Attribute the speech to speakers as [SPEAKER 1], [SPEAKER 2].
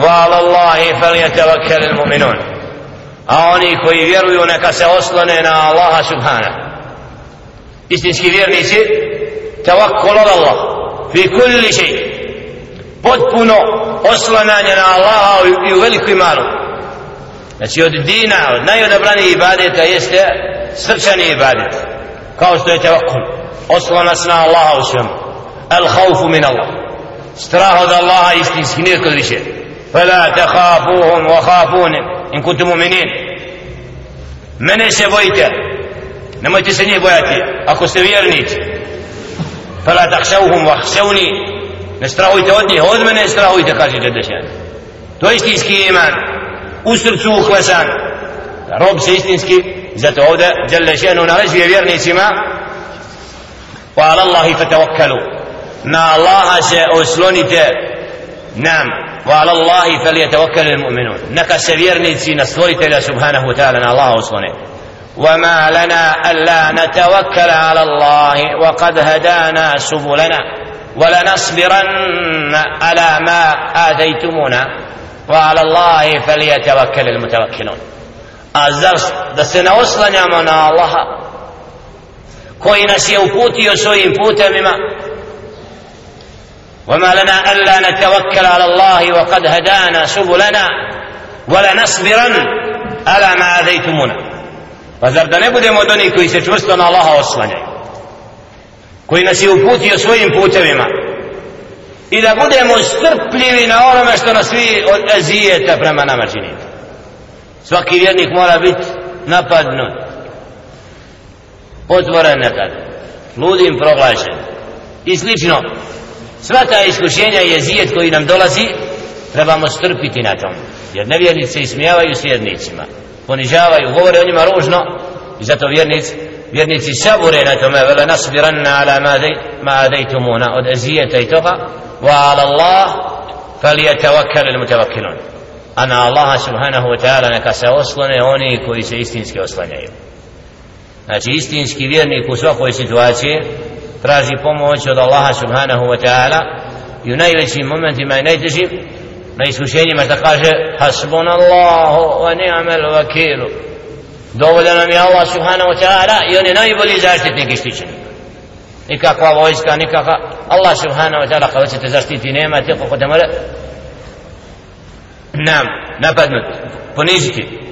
[SPEAKER 1] وعلى الله فليتوكل المؤمنون a oni koji vjeruju neka se oslone na Allaha subhana istinski vjernici tawakkul ala Allah fi kulli shay potpuno oslananje na Allaha i u veliku i malu znači od dina od najodabranijih ibadeta jeste srčani ibadet kao što je tawakkul oslanac na Allaha u svemu al khawfu min Allah strah od Allaha istinski nije kod više فلا تخافوهم وخافون إن كنتم مؤمنين mene se bojite nemojte se njih bojati ako ste vjernici fala takšauhum vahšauni ne strahujte od njih od mene strahujte kaže Đedešan to je istinski iman u srcu uhlesan rob se istinski zato ovdje Đedešanu naređuje vjernicima wa ala Allahi fatawakkalu na Allaha se oslonite nam وعلى الله فليتوكل المؤمنون نكا سفيرنيتي نستوريتلا سبحانه وتعالى الله أصلني وما لنا ألا نتوكل على الله وقد هدانا سبلنا ولنصبرن على ما آتيتمونا وعلى الله فليتوكل المتوكلون الزرس دسنا أصلنا من الله koji nas je uputio svojim putem وما لنا ألا نتوكل على الله وقد هدانا سبلنا ولنصبرن على ما أذيتمونا فزر da ne budemo od onih koji se čvrsto na Allaha oslanjaju koji nas je uputio svojim putevima i da budemo strpljivi na onome što nas vi od ezijeta prema nama činite svaki vjernik mora biti napadnut otvoren nekad ludim proglašen i slično sva ta iskušenja i jezijet koji nam dolazi trebamo strpiti na tom. Jer nevjernici ismijavaju s vjernicima. Ponižavaju, govore o njima ružno i zato vjernici vjernici sabure na tome. Vele nasbiranna ala ma adejtumuna od ezijeta i toga wa ala Allah falijetawakkal il mutavakkilun a na Allaha subhanahu wa ta'ala neka se oslone oni koji se istinski oslanjaju. Znači istinski vjernik u svakoj situaciji traži pomoć od Allaha subhanahu wa ta'ala i u najvećim momentima i najtežim na iskušenjima da kaže hasbun Allahu wa ni'mal vakilu dovoljan nam je Allah subhanahu wa ta'ala i on je najbolji zaštitnik i štićenik. Nikakva vojska, nikakva Allah subhanahu wa ta'ala kada ćete zaštiti nema te kako te mora nam napadnuti, poniziti.